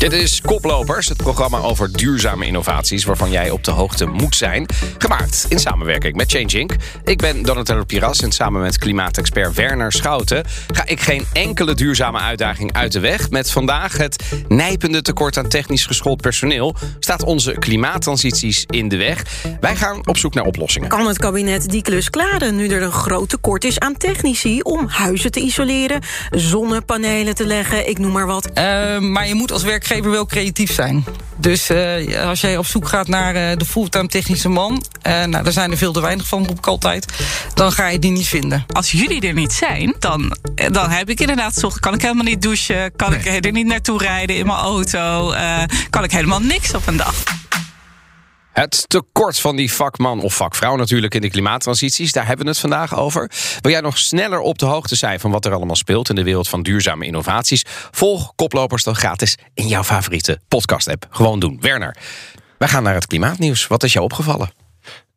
Dit is Koplopers, het programma over duurzame innovaties... waarvan jij op de hoogte moet zijn. Gemaakt in samenwerking met Change Inc. Ik ben Donatello Piras en samen met klimaatexpert Werner Schouten... ga ik geen enkele duurzame uitdaging uit de weg. Met vandaag het nijpende tekort aan technisch geschoold personeel... staat onze klimaattransities in de weg. Wij gaan op zoek naar oplossingen. Kan het kabinet die klus klaren nu er een groot tekort is aan technici... om huizen te isoleren, zonnepanelen te leggen, ik noem maar wat... Uh, maar je moet als werkgever wel creatief zijn. Dus uh, als jij op zoek gaat naar uh, de fulltime technische man... Uh, nou, daar zijn er veel te weinig van, roep ik altijd... dan ga je die niet vinden. Als jullie er niet zijn, dan, dan heb ik inderdaad... Zocht, kan ik helemaal niet douchen, kan nee. ik er niet naartoe rijden in mijn auto... kan ik helemaal niks op een dag. Het tekort van die vakman of vakvrouw natuurlijk in de klimaattransities, daar hebben we het vandaag over. Wil jij nog sneller op de hoogte zijn van wat er allemaal speelt in de wereld van duurzame innovaties? Volg Koplopers dan gratis in jouw favoriete podcast-app. Gewoon doen. Werner, wij gaan naar het klimaatnieuws. Wat is jou opgevallen?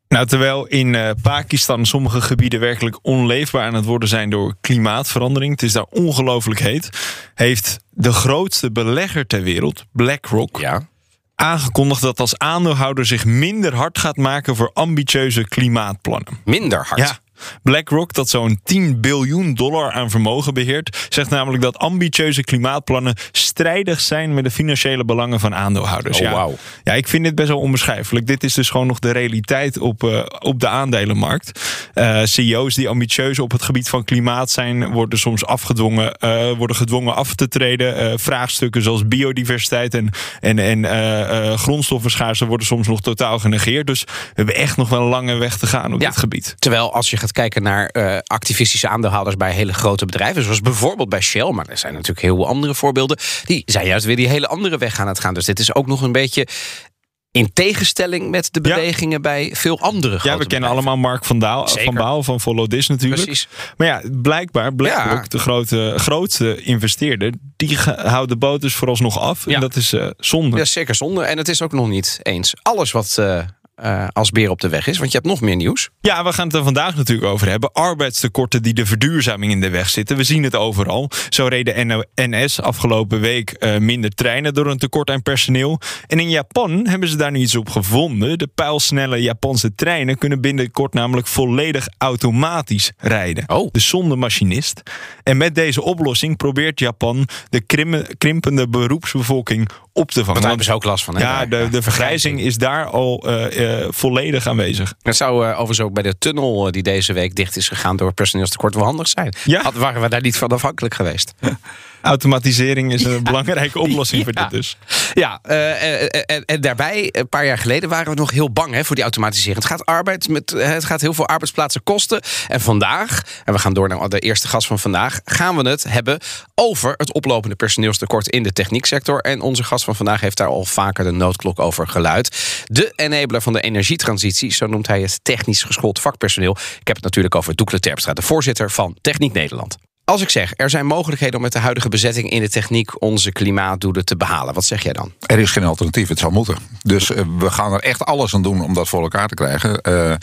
Nou, terwijl in uh, Pakistan sommige gebieden werkelijk onleefbaar aan het worden zijn door klimaatverandering, het is daar ongelooflijk heet, heeft de grootste belegger ter wereld, BlackRock, ja aangekondigd dat als aandeelhouder zich minder hard gaat maken voor ambitieuze klimaatplannen. Minder hard? Ja. BlackRock, dat zo'n 10 biljoen dollar aan vermogen beheert, zegt namelijk dat ambitieuze klimaatplannen strijdig zijn met de financiële belangen van aandeelhouders. Oh, ja, wow. ja, ik vind dit best wel onbeschrijfelijk. Dit is dus gewoon nog de realiteit op, uh, op de aandelenmarkt. Uh, CEO's die ambitieus op het gebied van klimaat zijn, worden soms afgedwongen, uh, worden gedwongen af te treden. vraagstukken zoals biodiversiteit en, en, en grondstoffenschaarste worden soms nog totaal genegeerd. Dus we hebben echt nog wel een lange weg te gaan op ja, dit gebied. Terwijl als je gaat kijken naar uh, activistische aandeelhouders bij hele grote bedrijven, zoals bijvoorbeeld bij Shell, maar er zijn natuurlijk heel veel andere voorbeelden, die zijn juist weer die hele andere weg aan het gaan. Dus dit is ook nog een beetje in tegenstelling met de bewegingen ja. bij veel andere grote Ja, we kennen allemaal Mark van, Daal, van Baal van Follow This natuurlijk. Precies. Maar ja, blijkbaar BlackRock, ja. de grote, grootste investeerder... die houdt de boot dus vooralsnog af. Ja. En dat is uh, zonde. Ja, zeker zonde. En het is ook nog niet eens alles wat... Uh, uh, als beer op de weg is. Want je hebt nog meer nieuws. Ja, we gaan het er vandaag natuurlijk over hebben. Arbeidstekorten die de verduurzaming in de weg zitten. We zien het overal. Zo reden NS afgelopen week uh, minder treinen door een tekort aan personeel. En in Japan hebben ze daar nu iets op gevonden. De pijlsnelle Japanse treinen kunnen binnenkort namelijk volledig automatisch rijden. Oh. Dus zonder machinist. En met deze oplossing probeert Japan de krim krimpende beroepsbevolking op te vangen. Daar hebben ze ook last van. Hè? Ja, de, de vergrijzing is daar al uh, uh, volledig aanwezig. Het zou uh, overigens ook bij de tunnel die deze week dicht is gegaan door personeelstekort wel handig zijn. Ja? Had, waren we daar niet van afhankelijk geweest. Automatisering is een ja. belangrijke oplossing ja. voor dit dus. Ja, en, en, daarbij, een paar jaar geleden waren we nog heel bang hè, voor die automatisering. Het gaat, arbeid met, het gaat heel veel arbeidsplaatsen kosten. En vandaag, en we gaan door naar de eerste gast van vandaag, gaan we het hebben over het oplopende personeelstekort in de technieksector. En onze gast van vandaag heeft daar al vaker de noodklok over geluid. De enabler van de energietransitie, zo noemt hij het technisch geschoold vakpersoneel. Ik heb het natuurlijk over Doekle Terpstra, de voorzitter van Techniek Nederland. Als ik zeg, er zijn mogelijkheden om met de huidige bezetting in de techniek onze klimaatdoelen te behalen. Wat zeg jij dan? Er is geen alternatief, het zal moeten. Dus uh, we gaan er echt alles aan doen om dat voor elkaar te krijgen. Uh,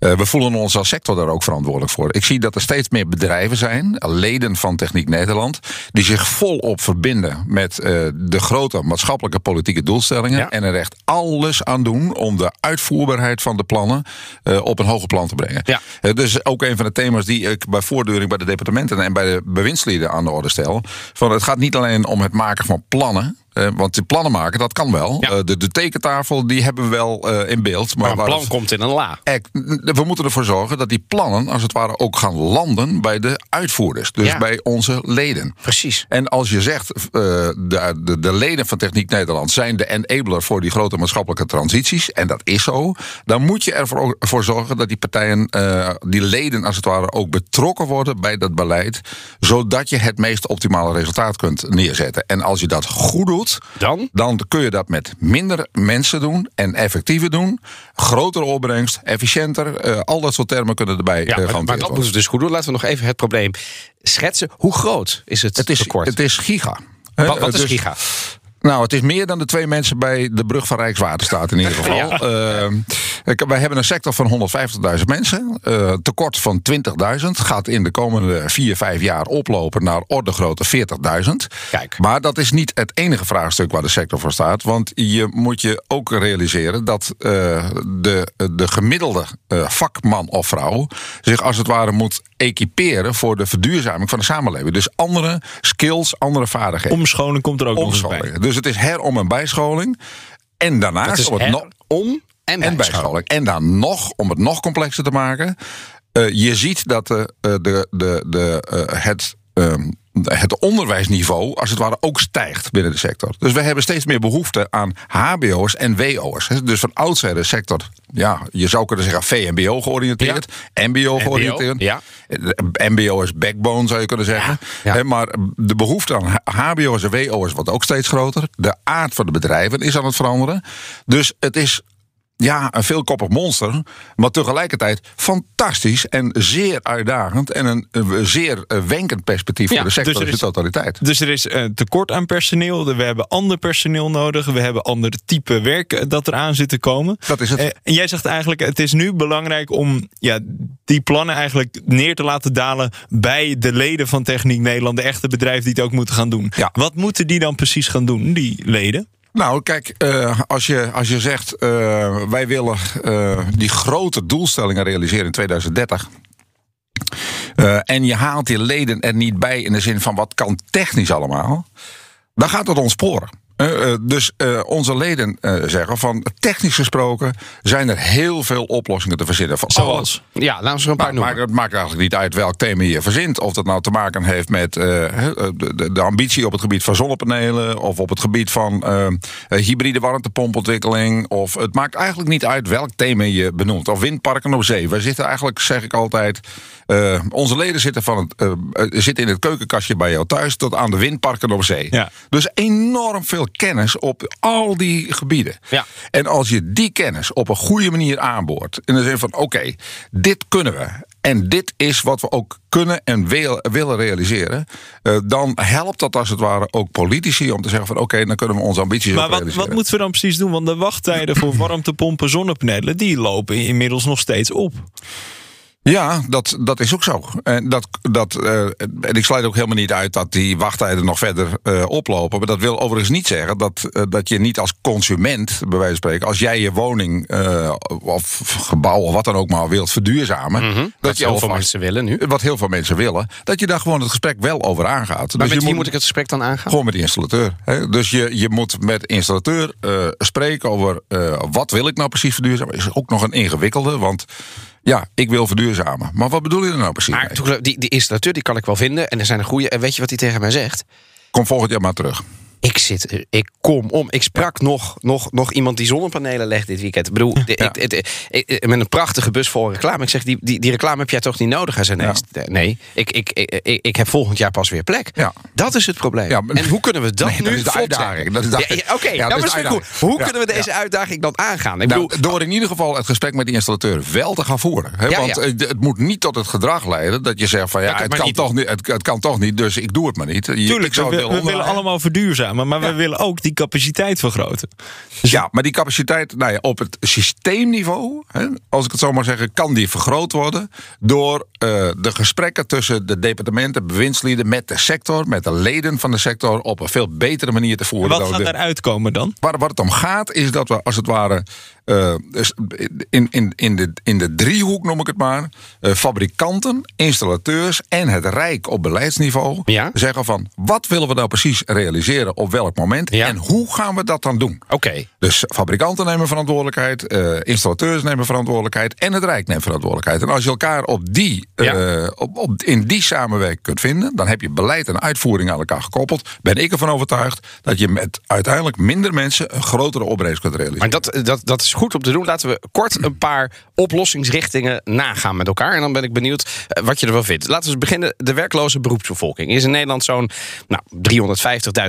Uh, we voelen ons als sector daar ook verantwoordelijk voor. Ik zie dat er steeds meer bedrijven zijn, leden van Techniek Nederland, die zich volop verbinden met uh, de grote maatschappelijke politieke doelstellingen. Ja. En er echt alles aan doen om de uitvoerbaarheid van de plannen uh, op een hoger plan te brengen. Ja. dus ook een van de thema's die ik bij voortduring bij de departementen en bij de bewindslieden aan de orde stel. Van het gaat niet alleen om het maken van plannen. Uh, want die plannen maken, dat kan wel. Ja. Uh, de, de tekentafel, die hebben we wel uh, in beeld. Maar, Maar, een plan komt in een la. we moeten ervoor zorgen dat die plannen, als het ware, ook gaan landen bij de uitvoerders. Dus Ja. bij onze leden. Precies. En als je zegt, de, de, de leden van Techniek Nederland zijn de enabler voor die grote maatschappelijke transities, en dat is zo, dan moet je ervoor voor zorgen dat die partijen, die leden als het ware, ook betrokken worden bij dat beleid, zodat je het meest optimale resultaat kunt neerzetten. En als je dat goed doet, Dan? dan kun je dat met minder mensen doen en effectiever doen. Grotere opbrengst, efficiënter. eh, al dat soort termen kunnen erbij Ja, eh, maar, maar dat moeten we dus goed doen. Laten we nog even het probleem schetsen. Hoe groot is het, Het is, tekort? het is giga. Wat, wat is dus- giga? Nou, het is meer dan de twee mensen bij de brug van Rijkswaterstaat in ieder geval. Ja. Eh, wij hebben een sector van 150.000 mensen. Eh, tekort van 20.000 gaat in de komende 4, 5 jaar oplopen naar orde grootte 40.000. Kijk. Maar dat is niet het enige vraagstuk waar de sector voor staat. Want je moet je ook realiseren dat eh, de, de gemiddelde vakman of vrouw zich als het ware moet equiperen voor de verduurzaming van de samenleving. Dus andere skills, andere vaardigheden. Omscholing komt er ook nog bij. Dus het is herom- en bijscholing. En daarnaast is om het nog om en, en bijscholing. En dan nog, om het nog complexer te maken. eh, je ziet dat de, eh, de, de, de, eh, het, ehm, het onderwijsniveau, als het ware, ook stijgt binnen de sector. Dus we hebben steeds meer behoefte aan HBO'ers en hè. Dus van oudsher de sector, ja, je zou kunnen zeggen VMBO georiënteerd, MBO georiënteerd. ja. MBO is backbone, zou je kunnen zeggen. ja. Maar de behoefte aan HBO'ers en WO'ers wordt ook steeds groter. De aard van de bedrijven is aan het veranderen. Dus het is ja, een veelkoppig monster. Maar tegelijkertijd fantastisch en zeer uitdagend. En een, een zeer eh, wenkend perspectief Ja, voor de sector dus is- totaliteit. Dus er is eh, tekort aan personeel. We hebben ander personeel nodig. We hebben ander type werk eh, dat eraan zit te komen. Dat is het. En jij zegt eigenlijk, het is nu belangrijk om ja, die plannen eigenlijk neer te laten dalen bij de leden van Techniek Nederland, de echte bedrijven die het ook moeten gaan doen. Ja. Wat moeten die dan precies gaan doen, die leden? Nou, kijk, eh, als, je, als je zegt eh, wij willen eh, die grote doelstellingen realiseren in 2030. eh, en je haalt je leden er niet bij in de zin van wat kan technisch allemaal. Dan gaat het ontsporen. Eh, eh, dus eh, onze leden zeggen van technisch gesproken zijn er heel veel oplossingen te verzinnen. Van Zoals? alles. Ja, laten we er een paar noemen. het maakt eigenlijk niet uit welk thema je verzint. Of dat nou te maken heeft met de, de, de ambitie op het gebied van zonnepanelen. Of op het gebied van hybride warmtepompontwikkeling. Of het maakt eigenlijk niet uit welk thema je benoemt. Of windparken op zee. Wij zitten eigenlijk, zeg ik altijd. onze leden zitten, van het, zitten in het keukenkastje bij jou thuis. Tot aan de windparken op zee. Ja. Dus enorm veel kennis op al die gebieden. Ja. En als je die kennis op een goede manier aanboort. In de zin van: oké, dit kunnen we. En dit is wat we ook kunnen en wil- willen realiseren. eh, dan helpt dat als het ware ook politici om te zeggen: van oké, dan kunnen we onze ambities Maar wat, wat moeten we dan precies doen? Want de wachttijden voor warmtepompen, zonnepanelen, die lopen inmiddels nog steeds op. Ja, dat, dat is ook zo. En, dat, dat, eh, en ik sluit ook helemaal niet uit dat die wachttijden nog verder eh, oplopen. Maar dat wil overigens niet zeggen dat, eh, dat je niet als consument, bij wijze van spreken, als jij je woning of gebouw of wat dan ook maar wilt verduurzamen, Dat dat je heel veel mensen willen nu. wat heel veel mensen willen, dat je daar gewoon het gesprek wel over aangaat. Maar dus met wie moet ik het gesprek dan aangaan? gewoon met de installateur. Hè? Dus je, je moet met de installateur spreken over wat wil ik nou precies verduurzamen. Is ook nog een ingewikkelde, want ja, ik wil verduurzamen. Maar wat bedoel je er nou precies Maar mee? toen- die, die installateur die kan ik wel vinden. En er zijn een goede. En weet je wat hij tegen mij zegt? Kom volgend jaar maar terug. Ik zit, er- ik kom om. Ik sprak nog, nog, nog iemand die zonnepanelen legt dit weekend. Ik bedoel, ik, ik- ik- met een prachtige bus vol reclame. Ik zeg, die, die, die reclame heb jij toch niet nodig? Hij zei, nee, Ja. nee ik, ik, ik, ik, heb volgend jaar pas weer plek. Ja. Dat is het probleem. Ja, maar- en hoe kunnen we dat Nee, nu dat is de uitdaging. zetten? Dat is de- Ja, ja, Oké, Ja, nou, dat is goed. uitdaging. Hoe Ja, kunnen we deze ja. uitdaging dan aangaan? Ik bedoel, Nou, door in ieder geval het gesprek met die installateur wel te gaan voeren. Hè? Ja, Want ja. eh, het moet niet tot het gedrag leiden dat je zegt van ja, het kan niet toch niet, het, het kan toch niet, dus ik doe het maar niet. Je- Tuurlijk, we, zou we willen allemaal verduurzamen, maar we willen ook die capaciteit vergroten. Ja, maar die capaciteit nou ja, op het systeemniveau, hè, als ik het zo maar zeggen, kan die vergroot worden door eh, de gesprekken tussen de departementen, bewindslieden met de sector, met de leden van de sector op een veel betere manier te voeren. Wat dan gaat daaruit komen dan? Waar, waar het om gaat is dat we als het ware dus in, in, in, de, in de driehoek noem ik het maar, eh, fabrikanten, installateurs en het Rijk op beleidsniveau Ja. zeggen van wat willen we nou precies realiseren op welk moment Ja. en hoe gaan we dat dan doen? Oké. Dus fabrikanten nemen verantwoordelijkheid, eh, installateurs nemen verantwoordelijkheid en het Rijk neemt verantwoordelijkheid. En als je elkaar op die, Ja. op, op, in die samenwerking kunt vinden, dan heb je beleid en uitvoering aan elkaar gekoppeld. Ben ik ervan overtuigd dat je met uiteindelijk minder mensen een grotere opbrengst kunt realiseren. Maar dat, dat, dat is goed om te doen. Laten we kort een paar oplossingsrichtingen nagaan met elkaar. En dan ben ik benieuwd eh, wat je ervan vindt. Laten we eens beginnen. De werkloze beroepsbevolking is in Nederland zo'n nou,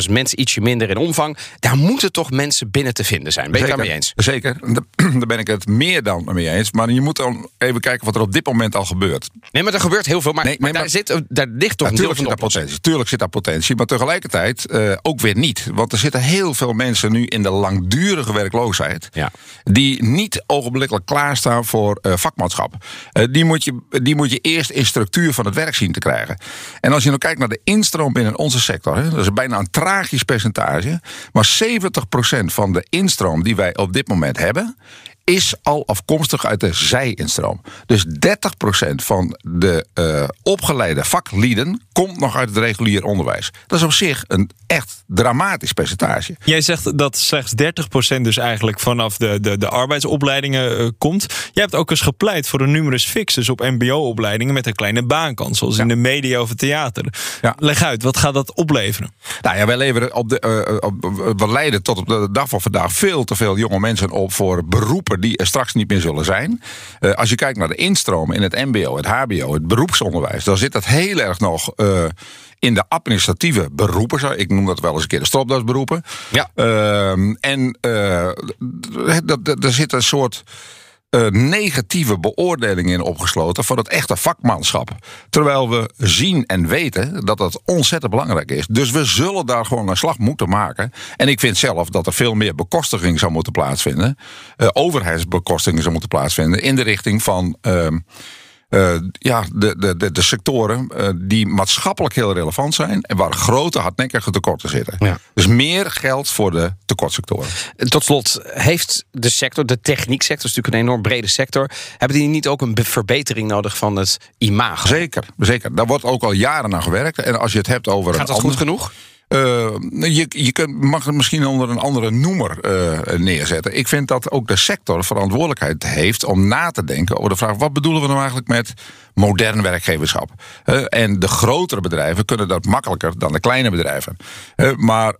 350.000 mensen, ietsje minder in omvang. Daar moeten toch mensen binnen te vinden zijn. Ben je het daarmee eens? Zeker, daar ben ik het meer dan mee eens. Maar je moet dan even kijken wat er op dit moment al gebeurt. Nee, maar er gebeurt heel veel. Maar, Nee, maar nee, daar, maar- zit, daar ligt toch een deel van de potentie. Tuurlijk zit daar potentie, maar tegelijkertijd eh, ook weer niet. Want er zitten heel veel mensen nu in de langdurige werkloosheid. Ja. Die niet ogenblikkelijk klaarstaan voor eh, vakmanschap. Eh, die, moet je, die moet je eerst in structuur van het werk zien te krijgen. En als je nou kijkt naar de instroom binnen onze sector, hè, dat is bijna een tragisch percentage. Maar 70% van de instroom die wij op dit moment hebben is al afkomstig uit de zij-instroom. Dus 30% van de eh, opgeleide vaklieden komt nog uit het regulier onderwijs. Dat is op zich een echt dramatisch percentage. Jij zegt dat slechts 30% dus eigenlijk vanaf de, de, de arbeidsopleidingen eh, komt. Jij hebt ook eens gepleit voor een numerus fixus op mbo-opleidingen met een kleine baankans, zoals in de media of het theater. Ja. Leg uit, wat gaat dat opleveren? Nou ja, wij leveren op de, eh, op, we leiden tot op de dag van vandaag veel te veel jonge mensen op voor beroepen die er straks niet meer zullen zijn. Eh, als je kijkt naar de instroom in het MBO, het HBO, het beroepsonderwijs, dan zit dat heel erg nog. eh, in de administratieve beroepen, ik noem dat wel eens een keer de stropdasberoepen. Ja. Ehm, en eh, d- d- d- er zit een soort negatieve beoordeling in opgesloten van het echte vakmanschap. Terwijl we zien en weten dat dat ontzettend belangrijk is. Dus we zullen daar gewoon een slag moeten maken. En ik vind zelf dat er veel meer bekostiging zou moeten plaatsvinden. eh, overheidsbekostiging zou moeten plaatsvinden. In de richting van. ehm, eh, ja, de, de, de, de sectoren eh, die maatschappelijk heel relevant zijn en waar grote hardnekkige tekorten zitten. Ja. Dus meer geld voor de tekortsectoren. Tot slot, heeft de sector, de technieksector, is natuurlijk een enorm brede sector, hebben die niet ook een be- verbetering nodig van het imago? Zeker, zeker. Daar wordt ook al jaren aan gewerkt. En als je het hebt over. Gaat dat goed genoeg? Eh, je je mag het misschien onder een andere noemer eh, neerzetten. Ik vind dat ook de sector verantwoordelijkheid heeft om na te denken over de vraag: wat bedoelen we nou eigenlijk met modern werkgeverschap? Eh, en de grotere bedrijven kunnen dat makkelijker dan de kleine bedrijven. Maar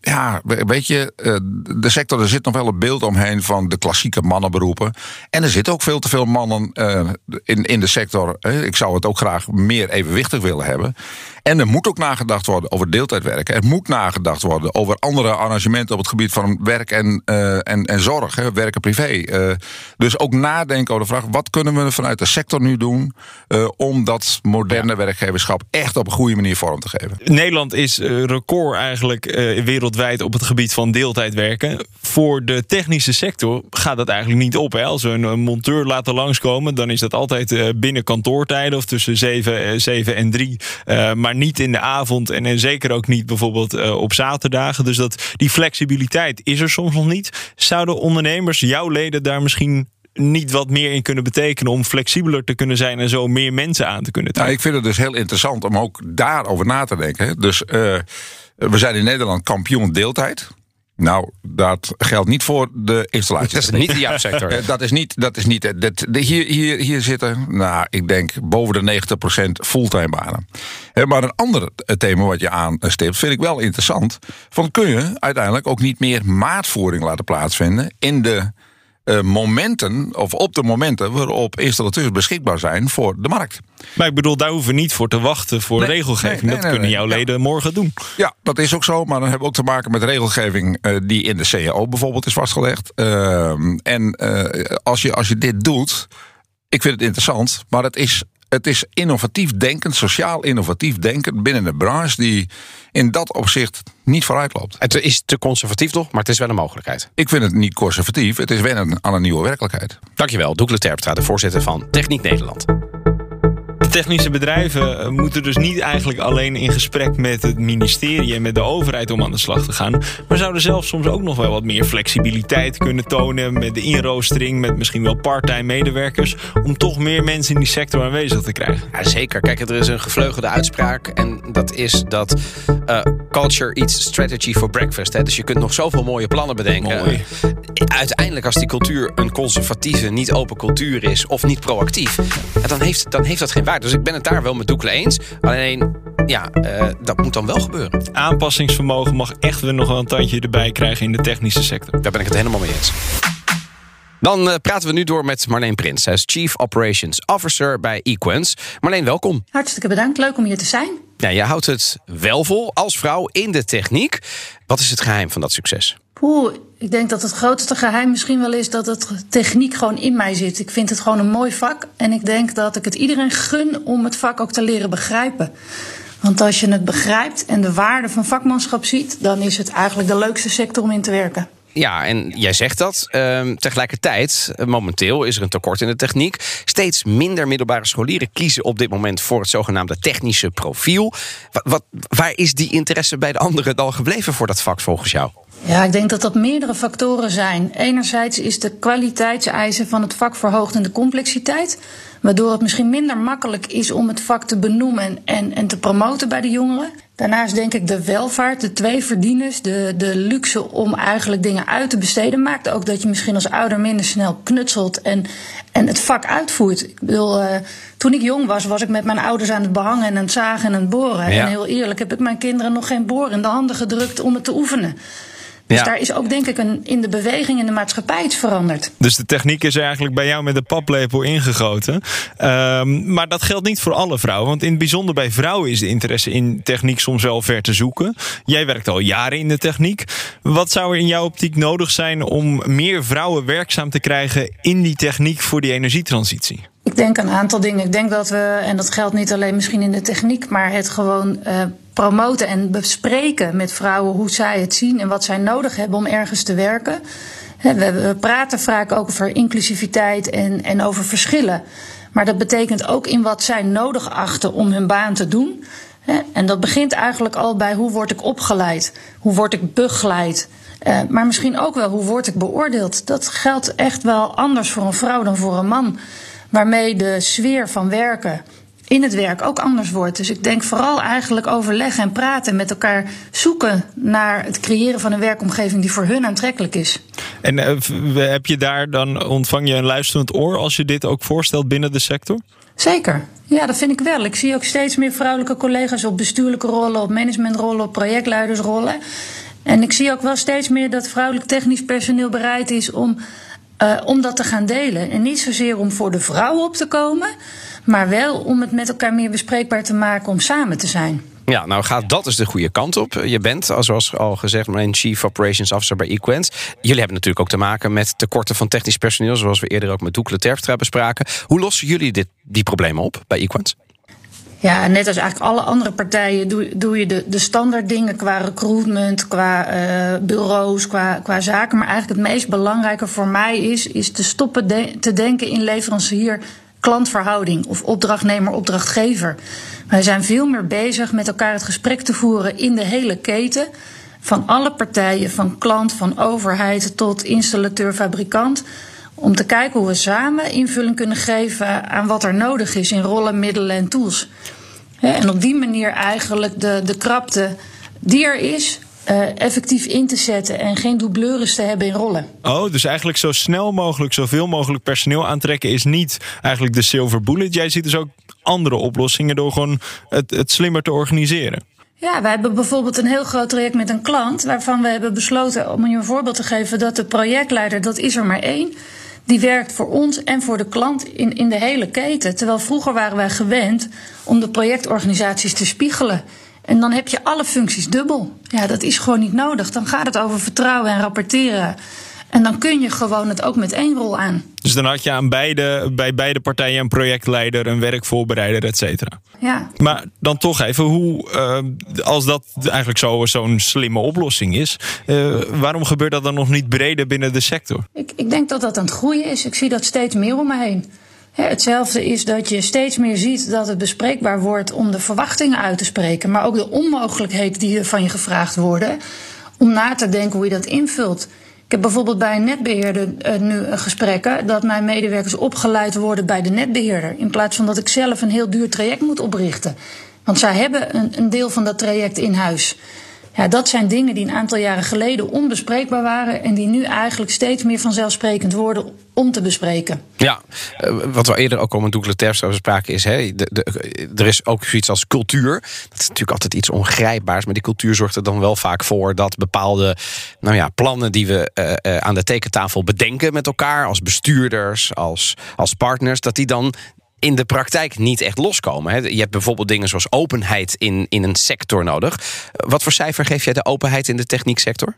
ja, we- weet je, de sector, er zit nog wel een beeld omheen van de klassieke mannenberoepen. En er zitten ook veel te veel mannen in, in de sector. Ik zou het ook graag meer evenwichtig willen hebben. En er moet ook nagedacht worden over deeltijdwerken. Er moet nagedacht worden over andere arrangementen op het gebied van werk en, eh, en, en zorg, hè, werken privé. Eh, dus ook nadenken over de vraag: wat kunnen we vanuit de sector nu doen eh, om dat moderne werkgeverschap echt op een goede manier vorm te geven? Nederland is record eigenlijk wereldwijd op het gebied van deeltijdwerken. Voor de technische sector gaat dat eigenlijk niet op. Hè. Als we een, monteur laten langskomen, dan is dat altijd binnen kantoortijden of tussen 7, eh, 7 en 3. Eh, maar niet in de avond en, en zeker ook niet bijvoorbeeld eh, op zaterdagen. Dus dat, die flexibiliteit is er soms nog niet. Zouden ondernemers, jouw leden, daar misschien niet wat meer in kunnen betekenen om flexibeler te kunnen zijn en zo meer mensen aan te kunnen Nou, trekken? ik vind het dus heel interessant om ook daarover na te denken. Dus eh, we zijn in Nederland kampioen deeltijd. Nou, dat geldt niet voor de installaties. Dat is niet de jouw sector. Eh, Dat is niet. Dat is niet eh, dat, de, hier, hier, hier zitten, nou, ik denk boven de 90% fulltime banen. Maar een ander eh, thema wat je aanstipt, vind ik wel interessant. Van kun je uiteindelijk ook niet meer maatvoering laten plaatsvinden in de eh, momenten, of op de momenten waarop installateurs beschikbaar zijn voor de markt. Maar ik bedoel, daar hoeven we niet voor te wachten voor Nee, regelgeving. nee, nee, dat kunnen jouw Ja. leden morgen doen. Ja, dat is ook zo. Maar dan hebben we ook te maken met regelgeving eh, die in de CAO bijvoorbeeld is vastgelegd. Ehm, en eh, als, je, als je dit doet, ik vind het interessant, maar het is, het is innovatief denken, sociaal innovatief denken binnen een branche die in dat opzicht niet vooruit loopt. Het is te conservatief nog, maar het is wel een mogelijkheid. Ik vind het niet conservatief, het is wennen aan een nieuwe werkelijkheid. Dankjewel, Doekle Terpstra, de voorzitter van Techniek Nederland. Technische bedrijven eh, moeten dus niet eigenlijk alleen in gesprek met het ministerie en met de overheid om aan de slag te gaan. Maar zouden zelf soms ook nog wel wat meer flexibiliteit kunnen tonen met de inroostering, met misschien wel part-time medewerkers. Om toch meer mensen in die sector aanwezig te krijgen. Ja, zeker. Kijk, er is een gevleugelde uitspraak. En dat is dat eh, culture eats strategy for breakfast. Hè. Dus je kunt nog zoveel mooie plannen bedenken. Mooi. Uiteindelijk, als die cultuur een conservatieve, niet open cultuur is... of niet proactief, dan, heeft, dan heeft dat geen waarde. Dus ik ben het daar wel met Doekle eens. Alleen, ja, eh, dat moet dan wel gebeuren. Aanpassingsvermogen mag echt weer nog wel een tandje erbij krijgen in de technische sector. Daar ben ik het helemaal mee eens. Dan uh, praten we nu door met Marleen Prins. Zij is Chief Operations Officer bij Equens. Marleen, welkom. Hartstikke bedankt. Leuk om hier te zijn. Ja, je houdt het wel vol als vrouw in de techniek. Wat is het geheim van dat succes? Poeh, ik denk dat het grootste geheim misschien wel is dat het techniek gewoon in mij zit. Ik vind het gewoon een mooi vak. En ik denk dat ik het iedereen gun om het vak ook te leren begrijpen. Want als je het begrijpt en de waarde van vakmanschap ziet, dan is het eigenlijk de leukste sector om in te werken. Ja, en jij zegt dat. Ehm, tegelijkertijd, momenteel is er een tekort in de techniek. Steeds minder middelbare scholieren kiezen op dit moment voor het zogenaamde technische profiel. Wat, wat, waar is die interesse bij de anderen dan gebleven voor dat vak volgens jou? Ja, ik denk dat dat meerdere factoren zijn. Enerzijds is de kwaliteitseisen van het vak verhoogd in de complexiteit. Waardoor het misschien minder makkelijk is om het vak te benoemen en, en te promoten bij de jongeren. Daarnaast denk ik de welvaart, de twee verdieners, de, de luxe om eigenlijk dingen uit te besteden, maakt ook dat je misschien als ouder minder snel knutselt en, en het vak uitvoert. Ik bedoel, uh, toen ik jong was, was ik met mijn ouders aan het behangen en aan het zagen en aan het boren. Ja. En heel eerlijk heb ik mijn kinderen nog geen boor in de handen gedrukt om het te oefenen. Dus daar is ook denk ik een, in de beweging in de maatschappij iets veranderd. Dus de techniek is eigenlijk bij jou met de paplepel ingegoten. Um, maar dat geldt niet voor alle vrouwen. Want in het bijzonder bij vrouwen is de interesse in techniek soms wel ver te zoeken. Jij werkt al jaren in de techniek. Wat zou er in jouw optiek nodig zijn om meer vrouwen werkzaam te krijgen in die techniek voor die energietransitie? Ik denk een aantal dingen. Ik denk dat we, en dat geldt niet alleen misschien in de techniek, maar het gewoon uh, promoten en bespreken met vrouwen hoe zij het zien en wat zij nodig hebben om ergens te werken. We, praten vaak ook over inclusiviteit en, en over verschillen. Maar dat betekent ook in wat zij nodig achten om hun baan te doen. En dat begint eigenlijk al bij hoe word ik opgeleid? Hoe word ik begeleid? Uh, maar misschien ook wel hoe word ik beoordeeld? Dat geldt echt wel anders voor een vrouw dan voor een man waarmee de sfeer van werken in het werk ook anders wordt. Dus ik denk vooral eigenlijk overleggen en praten met elkaar zoeken naar het creëren van een werkomgeving die voor hun aantrekkelijk is. En uh, heb je daar dan ontvang je een luisterend oor als je dit ook voorstelt binnen de sector? Zeker. Ja, dat vind ik wel. Ik zie ook steeds meer vrouwelijke collega's op bestuurlijke rollen, op managementrollen, op projectleidersrollen. En ik zie ook wel steeds meer dat vrouwelijk technisch personeel bereid is om uh, om dat te gaan delen. En niet zozeer om voor de vrouw op te komen, maar wel om het met elkaar meer bespreekbaar te maken om samen te zijn. Ja, nou gaat dat dus de goede kant op. Je bent, zoals al gezegd, mijn Chief Operations Officer bij Equens. Jullie hebben natuurlijk ook te maken met tekorten van technisch personeel, zoals we eerder ook met Doekle Terfstra bespraken. Hoe lossen jullie dit, die problemen op bij Equens? Ja, net als eigenlijk alle andere partijen doe, doe je de, de standaard dingen qua recruitment, qua uh, bureaus, qua, qua zaken. Maar eigenlijk het meest belangrijke voor mij is, is te stoppen te denken in leverancier klantverhouding of opdrachtnemer-opdrachtgever. Wij zijn veel meer bezig met elkaar het gesprek te voeren in de hele keten. Van alle partijen, van klant, van overheid tot installateur, fabrikant. Om te kijken hoe we samen invulling kunnen geven aan wat er nodig is in rollen, middelen en tools. En op die manier eigenlijk de, de krapte die er is, uh, effectief in te zetten en geen doubleurs te hebben in rollen. Oh, dus eigenlijk zo snel mogelijk, zoveel mogelijk personeel aantrekken is niet eigenlijk de silver bullet. Jij ziet dus ook andere oplossingen door gewoon het, het slimmer te organiseren. Ja, wij hebben bijvoorbeeld een heel groot traject met een klant waarvan we hebben besloten, om je een voorbeeld te geven, dat de projectleider, dat is er maar één die werkt voor ons en voor de klant in, in de hele keten. Terwijl vroeger waren wij gewend om de projectorganisaties te spiegelen. En dan heb je alle functies dubbel. Ja, dat is gewoon niet nodig. Dan gaat het over vertrouwen en rapporteren. En dan kun je gewoon het ook met één rol aan. Dus dan had je aan beide, bij beide partijen een projectleider, een werkvoorbereider, et cetera. Ja. Maar dan toch even, hoe, uh, als dat eigenlijk zo, zo'n slimme oplossing is, uh, waarom gebeurt dat dan nog niet breder binnen de sector? Ik, ik denk dat dat aan het groeien is. Ik zie dat steeds meer om me heen. hetzelfde is dat je steeds meer ziet dat het bespreekbaar wordt om de verwachtingen uit te spreken, maar ook de onmogelijkheden die van je gevraagd worden, om na te denken hoe je dat invult. Ik heb bijvoorbeeld bij een netbeheerder uh, nu gesprekken dat mijn medewerkers opgeleid worden bij de netbeheerder. In plaats van dat ik zelf een heel duur traject moet oprichten. Want zij hebben een, een deel van dat traject in huis. Ja, dat zijn dingen die een aantal jaren geleden onbespreekbaar waren en die nu eigenlijk steeds meer vanzelfsprekend worden om te bespreken. Ja, eh, wat we eerder ook al met Douglas Terps over spraken is... Hè, de, de, er is ook zoiets als cultuur. Dat is natuurlijk altijd iets ongrijpbaars... maar die cultuur zorgt er dan wel vaak voor... dat bepaalde nou ja, plannen die we uh, aan de tekentafel bedenken met elkaar... als bestuurders, als, als partners... dat die dan in de praktijk niet echt loskomen. Je hebt bijvoorbeeld dingen zoals openheid in, in een sector nodig. Wat voor cijfer geef jij de openheid in de technieksector?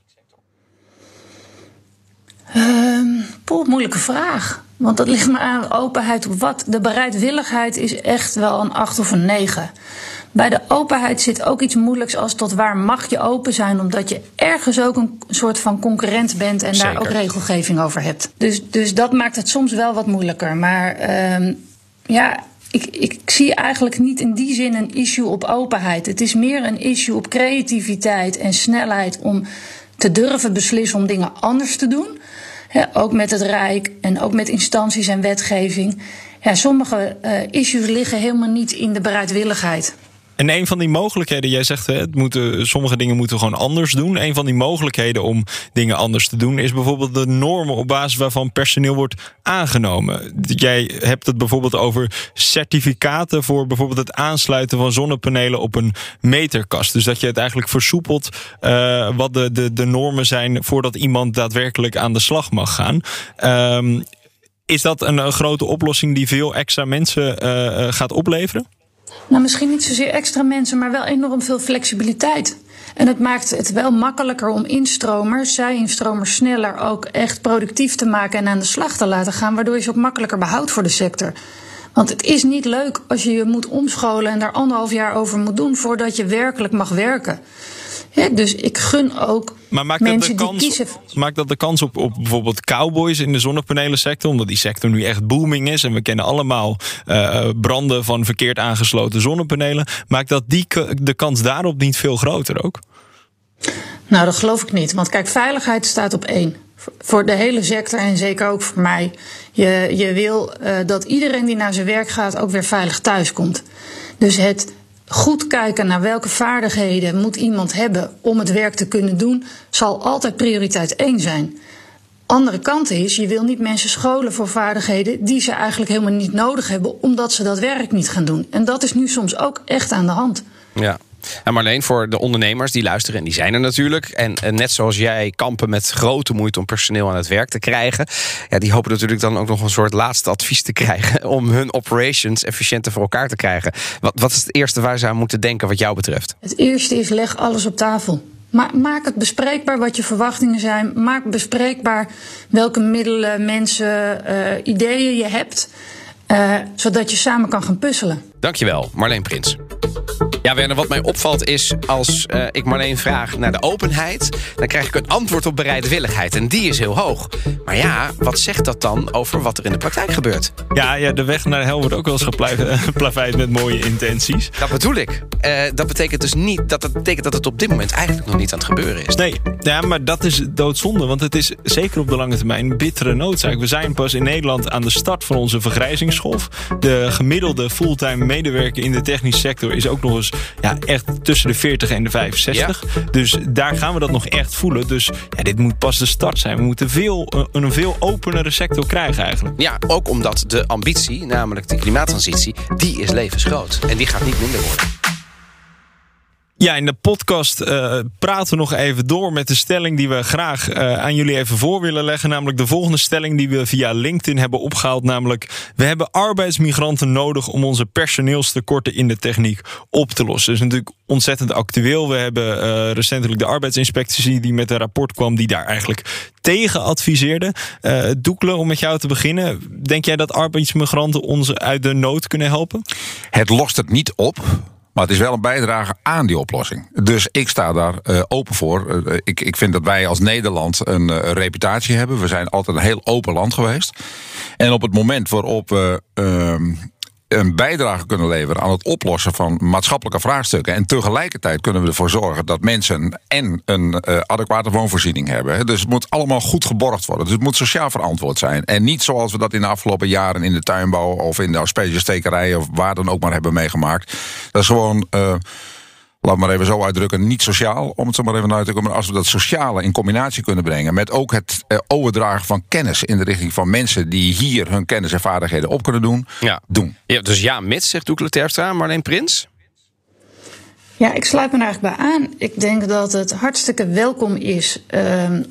Um, moeilijke vraag. Want dat ligt me aan openheid op wat. De bereidwilligheid is echt wel een 8 of een 9. Bij de openheid zit ook iets moeilijks als tot waar mag je open zijn, omdat je ergens ook een soort van concurrent bent en daar ook regelgeving over hebt. Dus, dus dat maakt het soms wel wat moeilijker. Maar um, ja, ik, ik zie eigenlijk niet in die zin een issue op openheid. Het is meer een issue op creativiteit en snelheid om te durven beslissen om dingen anders te doen. ook met het Rijk en ook met instanties en wetgeving. Ja, sommige uh, issues liggen helemaal niet in de bereidwilligheid. En een van die mogelijkheden, jij zegt het moeten, sommige dingen moeten gewoon anders doen. Een van die mogelijkheden om dingen anders te doen is bijvoorbeeld de normen op basis waarvan personeel wordt aangenomen. Jij hebt het bijvoorbeeld over certificaten voor bijvoorbeeld het aansluiten van zonnepanelen op een meterkast. Dus dat je het eigenlijk versoepelt uh, wat de, de, de normen zijn voordat iemand daadwerkelijk aan de slag mag gaan. Um, is dat een, een, grote oplossing die veel extra mensen uh, gaat opleveren? Nou, misschien niet zozeer extra mensen, maar wel enorm veel flexibiliteit. En het maakt het wel makkelijker om instromers, zij-instromers, sneller ook echt productief te maken en aan de slag te laten gaan, waardoor je ze ook makkelijker behoudt voor de sector. Want het is niet leuk als je je moet omscholen en daar anderhalf jaar over moet doen voordat je werkelijk mag werken dus ik gun ook maar maakt mensen dat de kans, die kiezen... Maakt dat de kans op, op bijvoorbeeld cowboys in de zonnepanelensector... omdat die sector nu echt booming is... en we kennen allemaal uh, branden van verkeerd aangesloten zonnepanelen... maakt dat die, de kans daarop niet veel groter ook? Nou, dat geloof ik niet. Want kijk, veiligheid staat op één. Voor de hele sector en zeker ook voor mij. Je, je wil uh, dat iedereen die naar zijn werk gaat ook weer veilig thuis komt. Dus het goed kijken naar welke vaardigheden moet iemand hebben om het werk te kunnen doen, zal altijd prioriteit 1 zijn. Andere kant is, je wil niet mensen scholen voor vaardigheden die ze eigenlijk helemaal niet nodig hebben, omdat ze dat werk niet gaan doen. En dat is nu soms ook echt aan de hand. Ja, en Marleen, voor de ondernemers die luisteren, en die zijn er natuurlijk. En, net zoals jij kampen met grote moeite om personeel aan het werk te krijgen. Ja, die hopen natuurlijk dan ook nog een soort laatste advies te krijgen. om hun operations efficiënter voor elkaar te krijgen. Wat, wat is het eerste waar ze aan moeten denken, wat jou betreft? Het eerste is leg alles op tafel. maak het bespreekbaar wat je verwachtingen zijn. Maak bespreekbaar welke middelen, mensen, uh, ideeën je hebt. Uh, zodat je samen kan gaan puzzelen. Dankjewel, Marleen Prins. Ja, Werner, wat mij opvalt is als uh, ik Marleen vraag naar de openheid... dan krijg ik een antwoord op bereidwilligheid. En die is heel hoog. Maar ja, wat zegt dat dan over wat er in de praktijk gebeurt? Ja, ja de weg naar de hel wordt ook wel eens geplaveid met mooie intenties. Dat bedoel ik. Uh, dat betekent dus niet dat het betekent dat het op dit moment eigenlijk nog niet aan het gebeuren is. Nee, ja, maar dat is doodzonde. Want het is zeker op de lange termijn een bittere noodzaak. We zijn pas in Nederland aan de start van onze vergrijzingsgolf. De gemiddelde fulltime medewerker in de technische sector is ook nog eens ja, echt tussen de 40 en de 65. Dus daar gaan we dat nog echt voelen. Dus ja, dit moet pas de start zijn. We moeten veel, een veel openere sector krijgen eigenlijk. Ja, ook omdat de ambitie, namelijk de klimaattransitie, die is levensgroot. En die gaat niet minder worden. Ja, in de podcast uh, praten we nog even door met de stelling die we graag uh, aan jullie even voor willen leggen. Namelijk de volgende stelling die we via LinkedIn hebben opgehaald. Namelijk, we hebben arbeidsmigranten nodig om onze personeelstekorten in de techniek op te lossen. Dat is natuurlijk ontzettend actueel. We hebben uh, recentelijk de arbeidsinspectie die met een rapport kwam die daar eigenlijk tegen adviseerde. Doekle, om met jou te beginnen. Denk jij dat arbeidsmigranten ons uit de nood kunnen helpen? Het lost het niet op. Maar het is wel een bijdrage aan die oplossing. Dus ik sta daar uh, open voor. Uh, ik, ik vind dat wij als Nederland een reputatie hebben. We zijn altijd een heel open land geweest. En op het moment waarop we ehm, een bijdrage kunnen leveren aan het oplossen van maatschappelijke vraagstukken. En tegelijkertijd kunnen we ervoor zorgen dat mensen en een uh, adequate woonvoorziening hebben. Dus het moet allemaal goed geborgd worden. Dus het moet sociaal verantwoord zijn. En niet zoals we dat in de afgelopen jaren in de tuinbouw of in de aspergestekerij of waar dan ook maar hebben meegemaakt. Dat is gewoon. Uh, laat maar even zo uitdrukken, niet sociaal, om het zo maar even uit te komen. Maar als we dat sociale in combinatie kunnen brengen met ook het eh, overdragen van kennis in de richting van mensen die hier hun kennis en vaardigheden op kunnen doen, Ja. doen. Ja, dus ja, mits, zegt Doekle Terpstra, Marleen Prins. Ja, ik sluit me er eigenlijk bij aan. Ik denk dat het hartstikke welkom is ehm,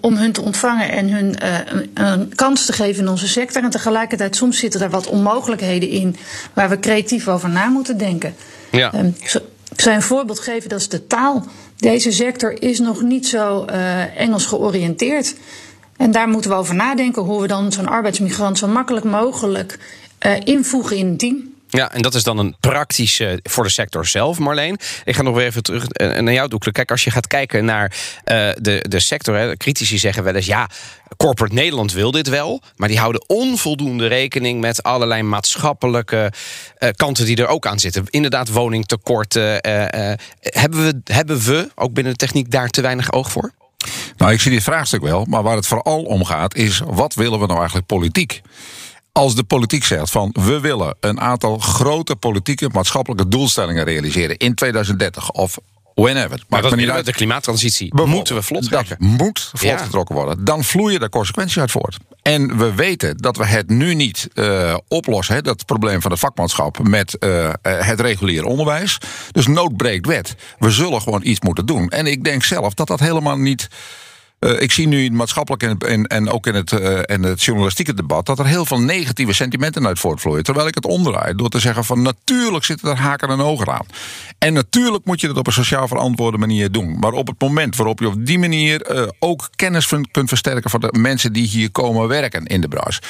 om hun te ontvangen en hun eh, een, een kans te geven in onze sector. En tegelijkertijd, soms zitten er wat onmogelijkheden in waar we creatief over na moeten denken. Ja. Ehm, ik zal een voorbeeld geven, dat is de taal. Deze sector is nog niet zo eh, Engels georiënteerd. En daar moeten we over nadenken hoe we dan zo'n arbeidsmigrant zo makkelijk mogelijk eh, invoegen in een team. Ja, en dat is dan een praktische voor de sector zelf, Marleen. Ik ga nog weer even terug eh, naar jou, Doekle. Kijk, als je gaat kijken naar eh, de, de sector, hè, critici zeggen wel eens... ja, corporate Nederland wil dit wel... maar die houden onvoldoende rekening met allerlei maatschappelijke eh, kanten die er ook aan zitten. Inderdaad, woningtekorten. eh, eh, hebben, we, hebben we, ook binnen de techniek, daar te weinig oog voor? Nou, ik zie dit vraagstuk wel, maar waar het vooral om gaat is: wat willen we nou eigenlijk politiek? Als de politiek zegt van we willen een aantal grote politieke maatschappelijke doelstellingen realiseren in 2030 of whenever. Maar dat niet de, uit. de klimaattransitie moeten we vlot Dat trekken. moet vlot Ja. getrokken worden. Dan vloeien er consequenties uit voort. En we weten dat we het nu niet eh, oplossen, hè, dat probleem van het vakmanschap, met eh, eh, het reguliere onderwijs. Dus nood breekt wet. We zullen gewoon iets moeten doen. En ik denk zelf dat dat helemaal niet. Eh, ik zie nu in het maatschappelijk en, en, en ook in het, eh, en het journalistieke debat dat er heel veel negatieve sentimenten uit voortvloeien. Terwijl ik het omdraai door te zeggen van natuurlijk zitten er haken en ogen aan. En natuurlijk moet je dat op een sociaal verantwoorde manier doen. Maar op het moment waarop je op die manier eh, ook kennis kunt versterken van de mensen die hier komen werken in de branche.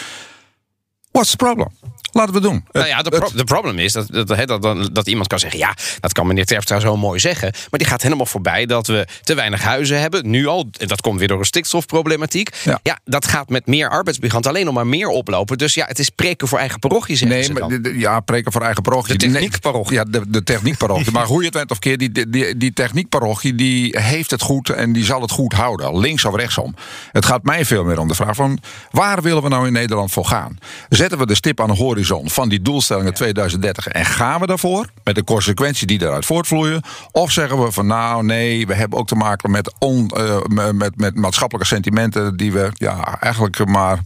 What's the problem? Laten we doen. Nou ja, de, pro- de problem is dat, dat, dat, dat, iemand kan zeggen... ja, dat kan meneer Terpstra zo mooi zeggen... maar die gaat helemaal voorbij dat we te weinig huizen hebben. Nu al, en dat komt weer door een stikstofproblematiek. Ja. Ja. dat gaat met meer arbeidsmigranten alleen nog maar meer oplopen. Dus ja, het is preken voor eigen parochie, zeggen Nee, maar ja, preken voor eigen parochie. De techniekparochie. Ja, de, de techniekparochie. maar hoe je het went of keer, die, die, die, die techniekparochie die heeft het goed en die zal het goed houden. Links of rechtsom. Het gaat mij veel meer om de vraag van waar willen we nou in Nederland voor gaan? Zetten we de stip aan de horizon van die doelstellingen 2030 en gaan we daarvoor? Met de consequenties die daaruit voortvloeien? Of zeggen we van nou nee, we hebben ook te maken met, on, eh, met, met, met maatschappelijke sentimenten die we ja, eigenlijk maar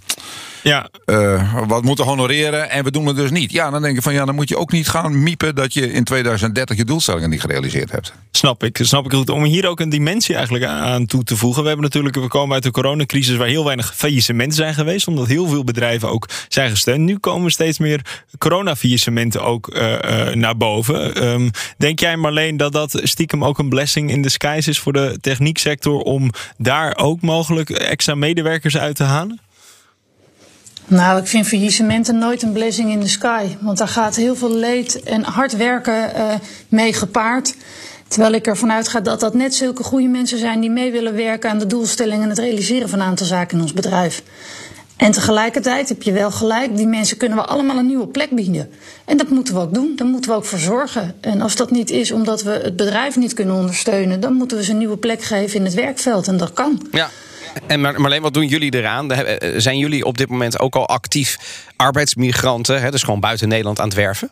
Ja, eh, wat moeten honoreren en we doen het dus niet. Ja, dan denk ik van ja, dan moet je ook niet gaan miepen dat je in 2030 je doelstellingen niet gerealiseerd hebt. Snap ik, snap ik goed. Om hier ook een dimensie eigenlijk aan toe te voegen. We hebben natuurlijk, we komen uit de coronacrisis waar heel weinig faillissementen zijn geweest, omdat heel veel bedrijven ook zijn gesteund. Nu komen steeds meer corona-faillissementen ook eh, eh, naar boven. Ehm, denk jij Marleen dat dat stiekem ook een blessing in disguise is voor de technieksector om daar ook mogelijk extra medewerkers uit te halen? Nou, ik vind faillissementen nooit een blessing in the sky. Want daar gaat heel veel leed en hard werken eh, mee gepaard. Terwijl ik ervan uitga dat dat net zulke goede mensen zijn die mee willen werken aan de doelstellingen en het realiseren van een aantal zaken in ons bedrijf. En tegelijkertijd heb je wel gelijk, die mensen kunnen we allemaal een nieuwe plek bieden. En dat moeten we ook doen, daar moeten we ook voor zorgen. En als dat niet is omdat we het bedrijf niet kunnen ondersteunen, dan moeten we ze een nieuwe plek geven in het werkveld. En dat kan. Ja. En Mar- Marleen, wat doen jullie eraan? Eh, eh, Zijn jullie op dit moment ook al actief arbeidsmigranten, hè, dus gewoon buiten Nederland aan het werven?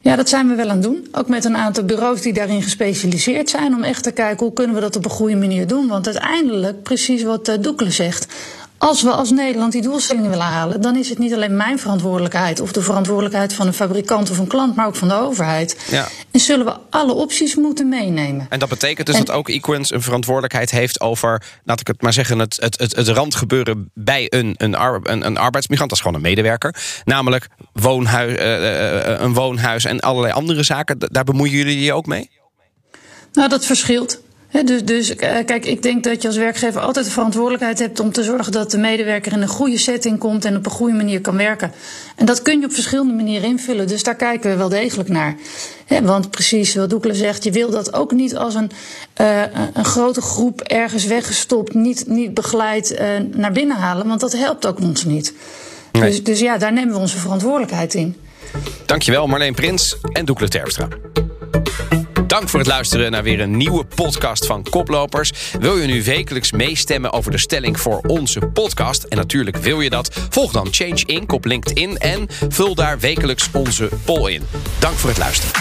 Ja, dat zijn we wel aan het doen. Ook met een aantal bureaus die daarin gespecialiseerd zijn. Om echt te kijken hoe kunnen we dat op een goede manier doen. Want uiteindelijk, precies wat uh, Doekle zegt. Als we als Nederland die doelstellingen willen halen, dan is het niet alleen mijn verantwoordelijkheid of de verantwoordelijkheid van een fabrikant of een klant, maar ook van de overheid. Ja. En zullen we alle opties moeten meenemen. En dat betekent dus En- dat ook Equins een verantwoordelijkheid heeft over, laat ik het maar zeggen, het, het, het, het randgebeuren bij een, een, een, een arbeidsmigrant. Dat is gewoon een medewerker. Namelijk woonhuis, eh, eh, een woonhuis en allerlei andere zaken. Daar bemoeien jullie je ook mee? Nou, dat verschilt. Dus, dus eh, kijk, ik denk dat je als werkgever altijd de verantwoordelijkheid hebt om te zorgen dat de medewerker in een goede setting komt en op een goede manier kan werken. En dat kun je op verschillende manieren invullen. Dus daar kijken we wel degelijk naar. Want precies wat Doekle zegt, je wil dat ook niet als een, eh, een grote groep ergens weggestopt, niet, niet begeleid eh, naar binnen halen. Want dat helpt ook ons niet. Nee. Dus, dus ja, daar nemen we onze verantwoordelijkheid in. Dankjewel Marleen Prins en Doekle Terpstra. Dank voor het luisteren naar weer een nieuwe podcast van Koplopers. Wil je nu wekelijks meestemmen over de stelling voor onze podcast? En natuurlijk wil je dat. Volg dan Change Inc. op LinkedIn en vul daar wekelijks onze poll in. Dank voor het luisteren.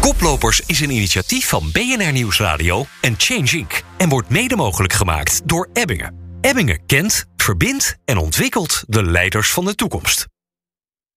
Koplopers is een initiatief van BNR Nieuwsradio en Change Inc. En wordt mede mogelijk gemaakt door Ebbingen. Ebbingen kent, verbindt en ontwikkelt de leiders van de toekomst.